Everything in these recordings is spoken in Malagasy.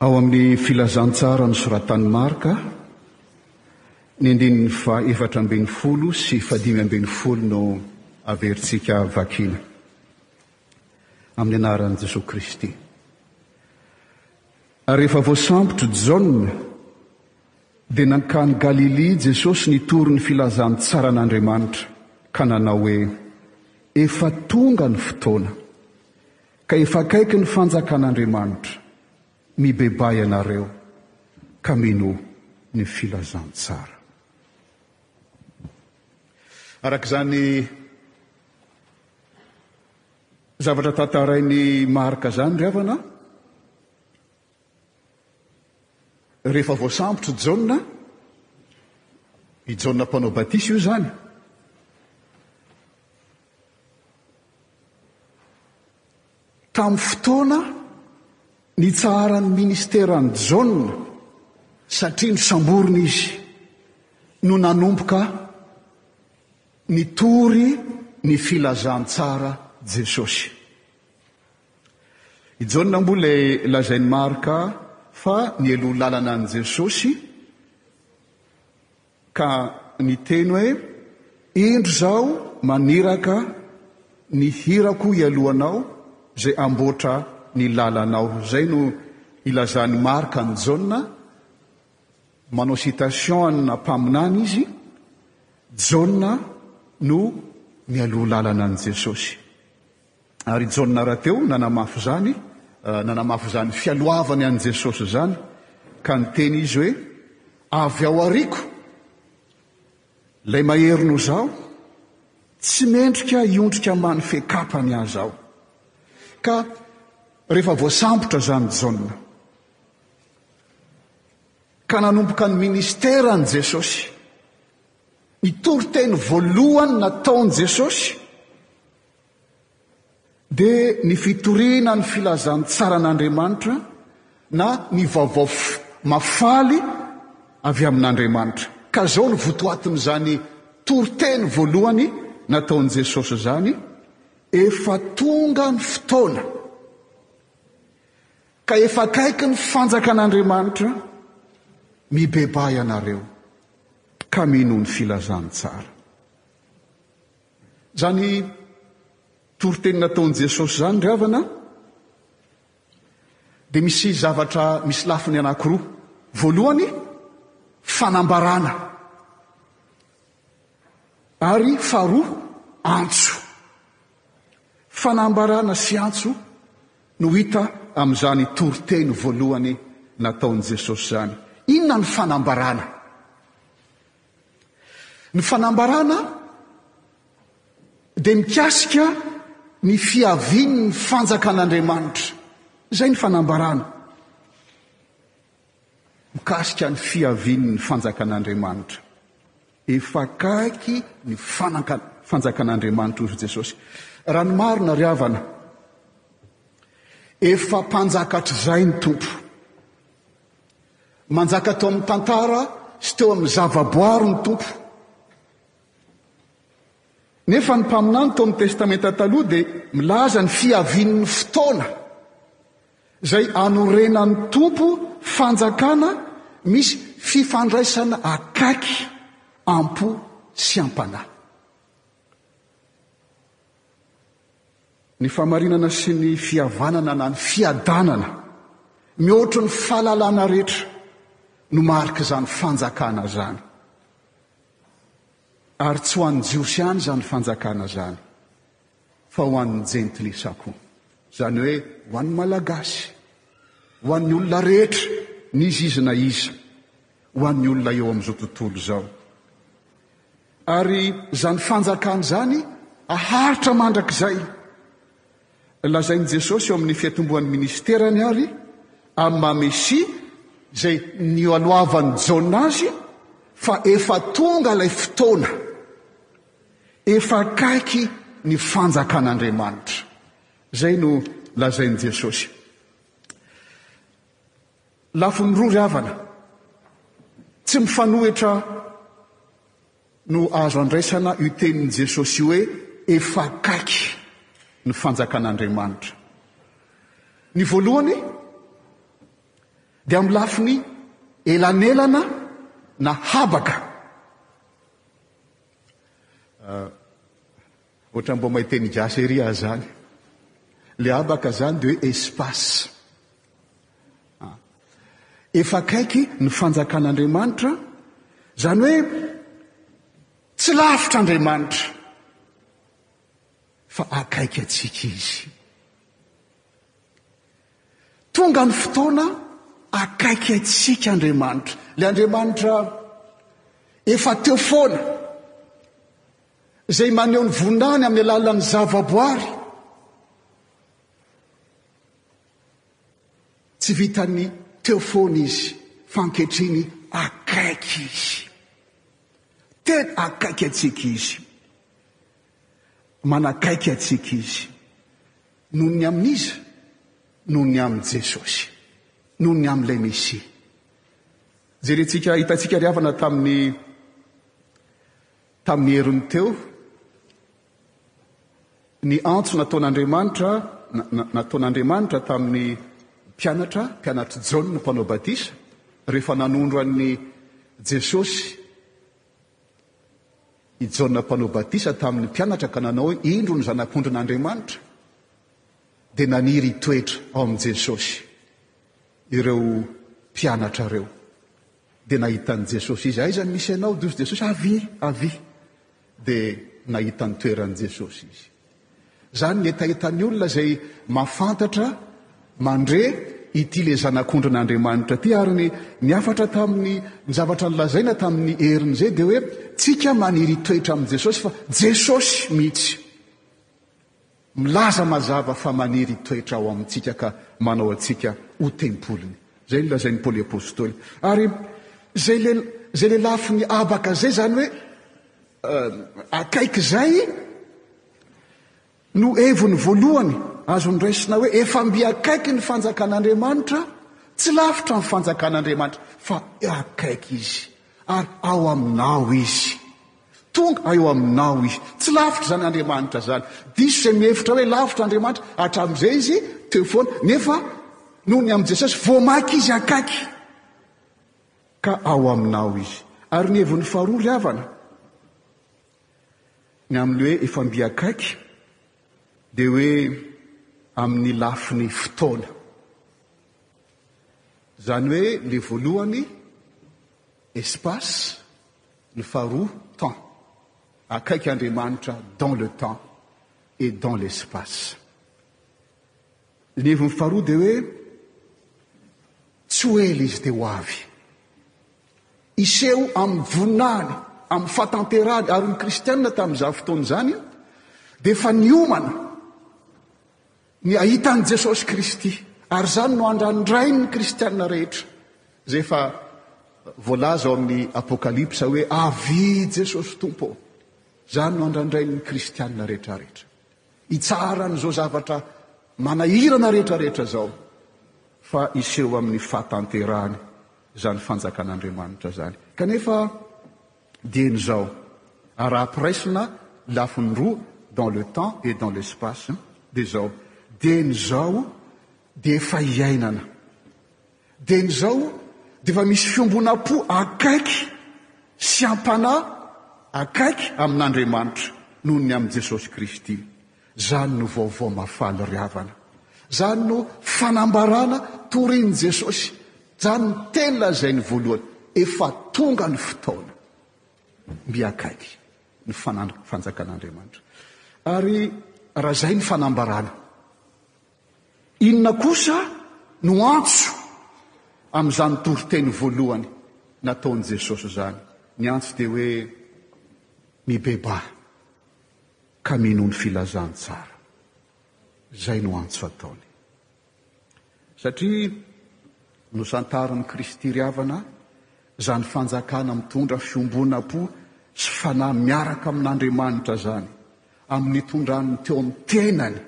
Ao amin'ny Filazantsara nosoratan'i Marka, ny andininy faha-efatra ambin'ny folo sy fahadimy ambin'ny folo no averintsika vakina. Amin'ny anaran'i Jesoa Kristy. Ary rehefa voasambotry Jaona, dia nankany Galilia Jesosy nitory ny Filazantsaran'Andriamanitra, ka nanao hoe, Efa tonga ny fotoana. Ka efa akaiky ny fanjakan'Andriamanitra, mibebaha ianareo ka mino ny filazantsara. Araka izany zavatra tantarain'i Marka izany ry havana, rehefa voasambotr'i Jaona, i Jaona mpanao batisa io izany, Tamin'ny fotoana nitsaharan'ny minisitera an'i Jaona, satria nosamborina izy, no nanomboka nitory ny filazantsara Jesosy. I Jaona moa ilay lazain'i Marka fa nialoha lalana an'i Jesosy, Ka niteny hoe, Indro izaho maniraka ny hirako hialohanao izay hamboatra ny lalanao. Izay no ilazan'i Marka an'i Jaona, manao citation ana mpaminany izy, Jaona no mialoha lalana an'i Jesosy. Ary i Jaona rahateo nanamafy izany, nanamafy izany fialohavany an'i Jesosy izany, ka niteny izy hoe, Avy ao aoriako ilay mahery noho izaho, tsy mendrika hiondrika ambany fe-kapany aza aho. Ka rehefa voasambotra izany Jaona, ka nanomboka ny ministeran'i Jesosy, ny toriteny voalohany nataon'i Jesosy, dia ny fitoriana ny filazantsaran'Andriamanitra na ny vaovao mafaly avy amin'Andriamanitra. Ka zao ny votoatin'izany toriteny voalohany nataon'i Jesosy izany, efa tonga ny fotoana ka efa akaiky ny fanjakan'Andriamanitra, mibebaha ianareo ka mino ny filazantsara. Izany toriteny nataon'i Jesosy izany, ry havana, dia misy zavatra misy lafiny anankiroa. Voalohany, fanambarana, ary faharoa, antso. Fanambarana sy antso no hita amin'izany toriteny voalohany nataon'i Jesosy izany. Inona ny fanambarana? Ny fanambarana dia mikasika ny fiavian'ny fanjakan'Andriamanitra. Izay ny fanambarana. Mikasika ny fiavian'ny fanjakan'Andriamanitra. Efa kaiky ny fanaka fanjakan'Andriamanitra hoy Jesosy. Raha ny marina ry havana, efa mpanjaka hatr'izay ny Tompo. Manjaka teo amin'ny tantara sy teo amin'ny zavaboary ny Tompo. Nefa ny mpaminany tao amin'ny Testamenta Taloha dia milaza ny fiavian'ny fotoana izay anorenan'ny Tompo fanjakana misy fifandraisana akaiky am-po sy am-panahy. Ny famarinana sy ny fihavanana na ny fiadanana mihoatry ny fahalalana rehetra no marik'izany fanjakana izany. Ary tsy ho an'ny Jiosy ihany izany fanjakana izany fa ho an'ny jentilisa koa. Izany hoe ho an'ny Malagasy, ho an'ny olona rehetra n'iza izy na iza, ho an'ny olona eo amin'izao tontolo izao. Ary izany fanjakana izany haharitra mandrakizay. Lazain'i Jesosy eo amin'ny fiantombohan'ny minisiterany àry amin'ny maha-Mesia izay nialohavan'i Jaona azy fa efa tonga ilay fotoana, efa akaiky ny fanjakan'Andriamanitra. Izay no lazain'i Jesosy. Lafiny roa ry havana tsy mifanohitra no azo andraisana io tenin'i Jesosy io hoe efa akaiky ny fanjakan'Andriamanitra. Ny voalohany dia amin'ny lafiny elanelana na habaka. Ohatran'ny mbô mahay teny gasy ery aho zany. Le habaka zany de hoe espace. Ah. Efa akaiky ny fanjakan'Andriamanitra, zany hoe tsy lavitra Andriamanitra fa akaiky atsika izy. Tonga ny fotoana akaiky atsika Andriamanitra. Le Andriamanitra efa teo foana. izay maneho ny voninahiny amin'ny alalan'ny zavaboary, tsy vitan'ny teo foana izy fa ankehitriny akaiky izy, tena akaiky antsika izy, manakaiky antsika izy, noho ny amin'iza? Noho ny amin'i Jesosy, noho ny amin'ilay Mesia. Jerentsika, hitantsika ry havana tamin'ny Tamin'ny heriny teo, ny antso nataon'Andriamanitra nataon'Andriamanitra tamin'ny mpianatra, mpianatr'i Jaona mpanao batisa, rehefa nanondro an'i Jesosy i Jaona mpanao batisa tamin'ny mpianatra ka nanao hoe indro ny zanak'ondrin'Andriamanitra dia naniry hitoetra ao amin'i Jesosy ireo mpianatra ireo. Dia nahita an'i Jesosy izy. Aiza no misy ianao? Dia hoy Jesosy, Avia, avia. Dia nahita ny toeran'i Jesosy izy. Izany ny hetahetan'ny olona izay mahafantatra mandre ity le zanak'ondrin'Andriamanitra ity ary ny ny afatra tamin'ny ny zavatra nilazaina tamin'ny herin'izay dia hoe tsika maniry toetra amin'i Jesosy fa Jesosy mihitsy Milaza mazava fa maniry hitoetra ao amintsika ka manao antsika ho tempoliny. Izay no lazain'i Paoly Apostoly. Ary izay le, izay le lafiny habaka izay, izany hoe akaiky izay, no heviny voalohany azo noraisina hoe efa mby akaiky ny fanjakan'Andriamanitra, tsy lavitra ny fanjakan'Andriamanitra, fa akaiky izy. Ary ao aminao Izy. Tonga eo aminao Izy. Tsy lavitra izany Andriamanitra izany. Diso izay mihevitra hoe lavitra Andriamanitra. Hatramin'izay Izy teo foana. Nefa noho ny amin'i Jesosy, voamaika Izy akaiky. Ka ao aminao Izy. Ary ny heviny faharoa ry havana, ny amin'ny hoe efa mby akaiky, dia hoe amin'ny lafiny fotoana. Izany hoe ilay voalohany, espace, ny faharoa, temps. Akaiky Andriamanitra dans le temps et dans l'espace. Ny heviny faharoa dia hoe tsy ho ela izy dia ho avy. Iseho amin'ny voninahiny, amin'ny fatanterahany, ary ny kristianina tamin'izany fotoana izany dia efa niomana Ny hahita an'i Jesosy Kristy. Ary izany no andrandrain'ny kristiana rehetra. Izay efa voalaza ao amin'ny Apokalypsa hoe, Avia Jesosy Tompo ô! Izany no andrandrain'ny kristiana rehetrarehetra. Hitsara an'izao zavatra manahirana rehetrarehetra izao fa hiseho amin'ny fahatanterahany izany fanjakan'Andriamanitra izany. Kanefa Dieny izao, raha ampiraisina lafiny roa, dans le temps et dans l'espace, dia izao, dieny izao dia efa iainana. Dieny izao dia efa misy fiombonam-po akaiky sy am-panahy akaiky amin'Andriamanitra noho ny amin'i Jesosy Kristy. Izany no vaovao mahafaly ry havana. Izany no fanambarana torian'i Jesosy. Izany no teny lazainy voalohany. Efa tonga ny fotoana. Mby akaiky ny fanjakan'Andriamanitra. Ary raha izay ny fanambarana. Inona kosa no antso amin'izany toriteny voalohany nataon'i Jesosy izany? Ny antso dia hoe mibebaha. Ka minoa ny filazantsara. Izay no antso ataony. Satria nosantarin'i Kristy ry havana izany fanjakana mitondra fiombonam-po sy fanahy miaraka amin'Andriamanitra izany, amin'ny nitondrany ny teo amin'ny tenany.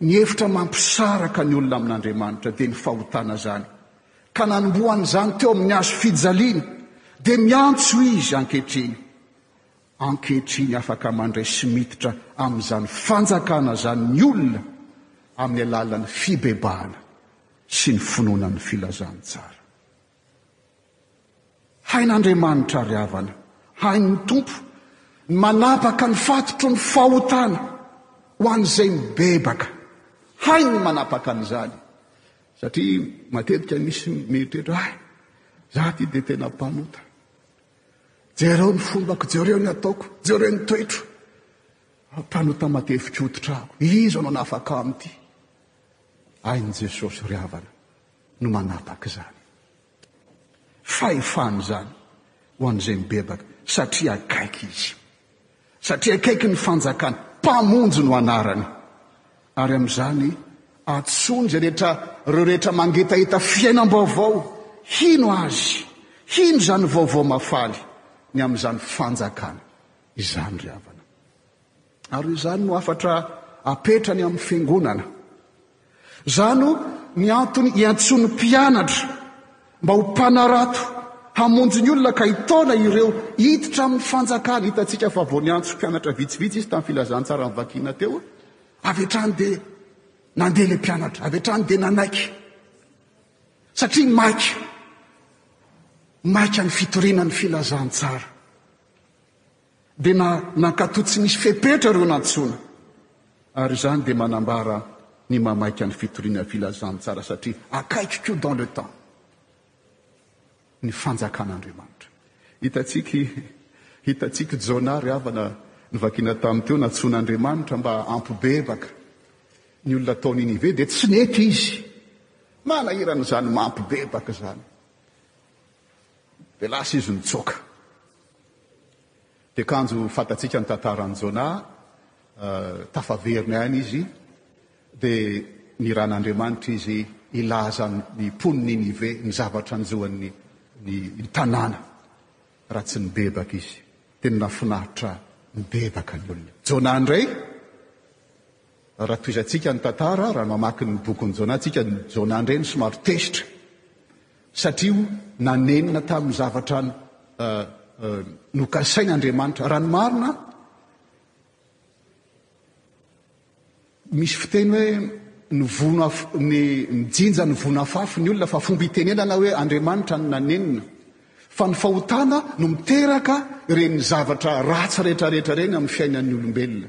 Ny hevitra mampisaraka ny olona amin'Andriamanitra dia ny fahotana izany. Ka nanombohany izany teo amin'ny hazo fijaliana, dia miantso Izy ankehitriny. Ankehitriny afaka mandray sy miditra amin'izany fanjakana izany ny olona amin'ny alalan'ny fibebahana sy ny finoana ny filazantsara. Hain'Andriamanitra ry havana, hain'ny Tompo ny manapaka ny fatotry ny fahotana ho an'izay mibebaka. Hainy ny manapaka an'izany. Satria matetika misy mieritreritra, hay, za ty dia tena mpanota. Jereo ny fombako, jereo ny ataoko, jereo ny toetro. Mpanota mateviko hoditra aho. Iza no anafaka amin'ity? Ain'i Jesosy ry havana no manapaka izany. Fahefana izany ho an'izay mibebaka satria akaiky izy. Satria akaiky ny fanjakany, Mpamonjy no anarany, ary amin'izany atsoiny izay rehetra, ireo rehetra mangetaheta fiainam-baovao, hino Azy, hino izany vaovao mahafaly ny amin'izany fanjakana izany, ry havana. Ary izany no hafatra apetrany amin'ny Fiangonana. Zany o ny antony iantsoany mpianatra mba ho mpanarato hamonjy ny olona ka hitaona ireo hiditra amin'ny fanjakany. Hitantsika fa vao niantso mpianatra vitsivitsy izy tamin'ny filazantsara nivakina teo, avy hatrany dia nandeha ilay mpianatra, avy hatrany dia nanaiky. Satria maika, maika ny fitoriana ny filazantsara. dia na nankatò tsy nisy fepetra ireo nantsoina, ary izany dia manambara ny mamaika ny fitoriana filazantsara satria akaiky koa dans le temps ny fanjakan'Andriamanitra. Hitantsika hitantsika i Jona ry havana novakiana tamin'ny teo nantsoin'Andriamanitra mba hampibebaka ny olona tao Ninive dia tsy nety izy. Manahirana izany mampibebaka izany. Dia lasa izy nitsoaka. Dia kanjo fantatsika ny tantaran'i Jona, tafaveriny any izy, dia niran'Andriamanitra izy hilaza ny mponin'i Ninive ny zavatra nzoan'ny ny tanàna raha tsy nibebaka izy. Tena nahafinaritra nibebaka ny olona. Jona indray. Raha tohizantsika ny tantara, raha mamaky ny bokin'i Jona antsika, Jona indray no somary tezitra satria nanenina tamin'ny zavatra nokasain'Andriamanitra. Raha ny marina, misy fiteny hoe ny vono ny mijinja ny vono afafy ny olona fa fomba itenenana hoe Andriamanitra no nanenina. Fa ny fahotana no miteraka ireny zavatra ratsy rehetra rehetra ireny amin'ny fiainan'ny olombelona.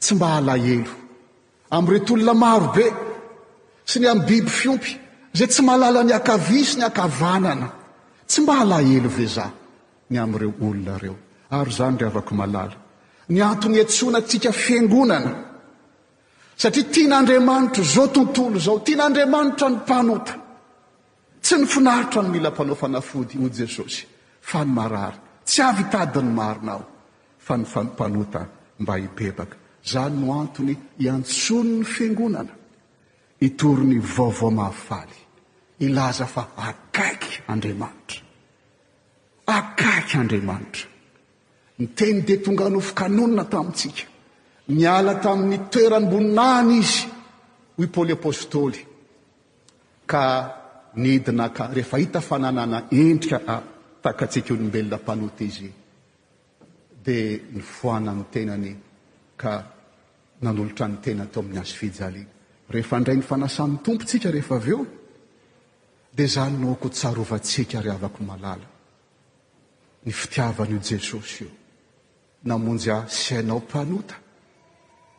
Tsy mba alahelo amin'ireto olona maro be sy ny amin'ny biby fiompy izay tsy mahalala ny ankavia sy ny ankavanana. Tsy mba alahelo ve za ny amin'ireo olona ireo? Ary izany ry havako malala, ny antony iantsoana antsika fiangonana. Satria tian'Andriamanitra izao tontolo izao, tian'Andriamanitra ny mpanota. Tsy ny finaritra no mila mpanao fanafody, hoy Jesosy, fa ny marary. Tsy avy hitady ny marina aho, fa ny fampanota mba hibebaka. Izany no antony iantsoany ny Fiangonana, hitory ny Vaovao Mahafaly, hilaza fa akaiky Andriamanitra. Akaiky Andriamanitra. Ny Teny dia tonga nofokanonina tamintsika. Niala tamin'ny toeram-boninahiny Izy, hoy Paoly Apostoly. Ka nidina ka rehefa hita fa nanana endrika a tahaka antsika olombelona mpanota izy dia nifohana ny tenany ka nanolotra ny tena tao amin'ny hazo fijaliana. Rehefa handray ny fanasan'ny Tompo tsika rehefa avy eo dia izany no ko tsarovantsika ry havako malala ny fitiavan'io Jesosy io. Namonjy ahy sy anao mpanota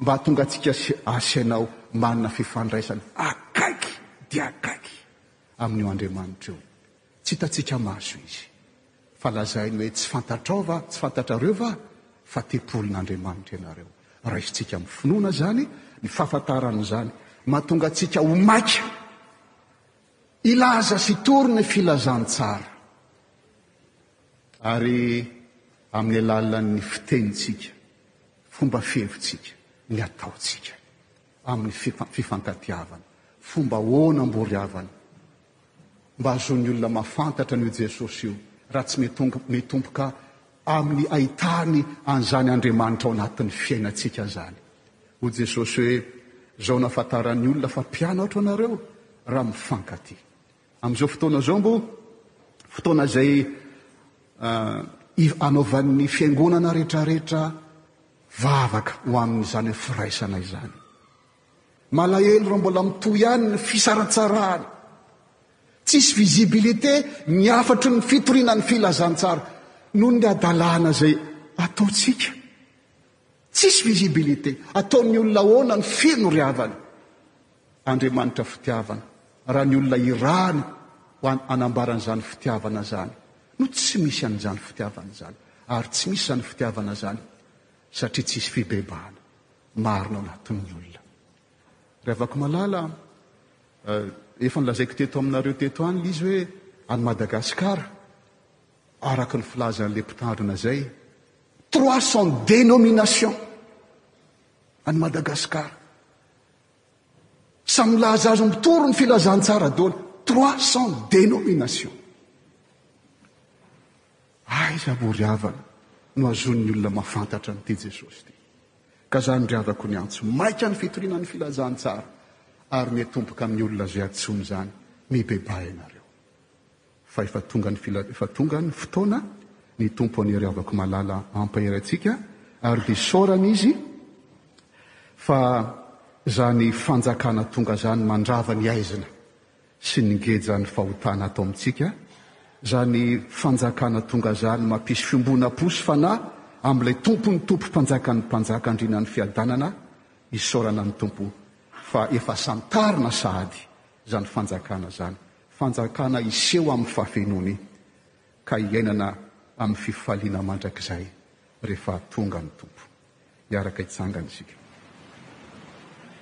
mba hahatonga antsika sy ahy sy anao manana fifandraisana akaiky dia akaiky amin'io Andriamanitra io. Tsy hitantsika maso Izy, fa lazainy hoe, Tsy fantatrao va, tsy fantatrareo va fa tempolin'Andriamanitra ianareo? Raisintsika amin'ny finoana izany, ny fahafantarana izany mahatonga antsika ho maika Ilaza sy tory ny filazantsara ary amin'ny alalan'ny fitenintsika, fomba fihevitsika, ny ataontsika amin'ny fifankatiavana. Fomba ahoana mbory havana mba hahazoan'ny olona mahafantatra an'io Jesosy io raha tsy mitomboka amin'ny ahitany an'izany Andriamanitra ao anatin'ny fiainantsika izany. Hoy Jesosy hoe, Izao no hahafantaran'ny olona fa mpianatro anareo, raha mifankatia. Amin'izao fotoana izao mbo, fotoana izay anaovan'ny fiangonana rehetrarehetra vavaka ho amin'izany firaisana izany. Malahelo raha mbola mitohy ihany ny fisaratsarahana. Tsisy visibilité ny hafatry ny fitoriana ny filazantsara noho ny hadalana izay ataontsika. Tsisy visibilité. Ataon'ny olona ahoana ny feno ry havana? Andriamanitra fitiavana. Raha ny olona irany ho an- anambarana izany fitiavana izany no tsy misy an'izany fitiavana izany ary tsy misy izany fitiavana izany satria tsisy fibebahana. Marina ao anatin'ny olona. Ry havako malala, eh, efa nilazaiko teto aminareo teto any izy hoe any Madagasikara, araka ny filazan'ilay mpitandrina izay, 300 dénominations any Madagasikara. Samy milaza azy mitory ny filazantsara daholo, 300 dénominations. Aiza moa ry havana no azon'ny olona mahafantatra an'ity Jesosy ity? Ka zany ry havako ny antso maika ny fitoriana ny filazantsara ary ny atomboka amin'ny olona zay atsomy zany mibebaha ianareo fa efa tonga ny fila efa tonga ny fotoana ny Tompo anie ry havako malala ampahery antsika ary ho isaorana izy fa zany fanjakana tonga zany mandrava ny aizina sy ny ngeja ny fahotana atao amintsika, zany fanjakana tonga zany mampisy fiombona po sy fanahy amin'ilay Tompon'ny Tompo Mpanjakan'ny Mpanjaka Andrianan'ny Fiadanana isaorana ny Tompo fa efa santarina sahady zany fanjakana zany fanjakana hiseho amin'ny fahafenoany ka hiainana amin'ny fifaliana mandrakizay rehefa tonga ny Tompo hiaraka hitsangana isika.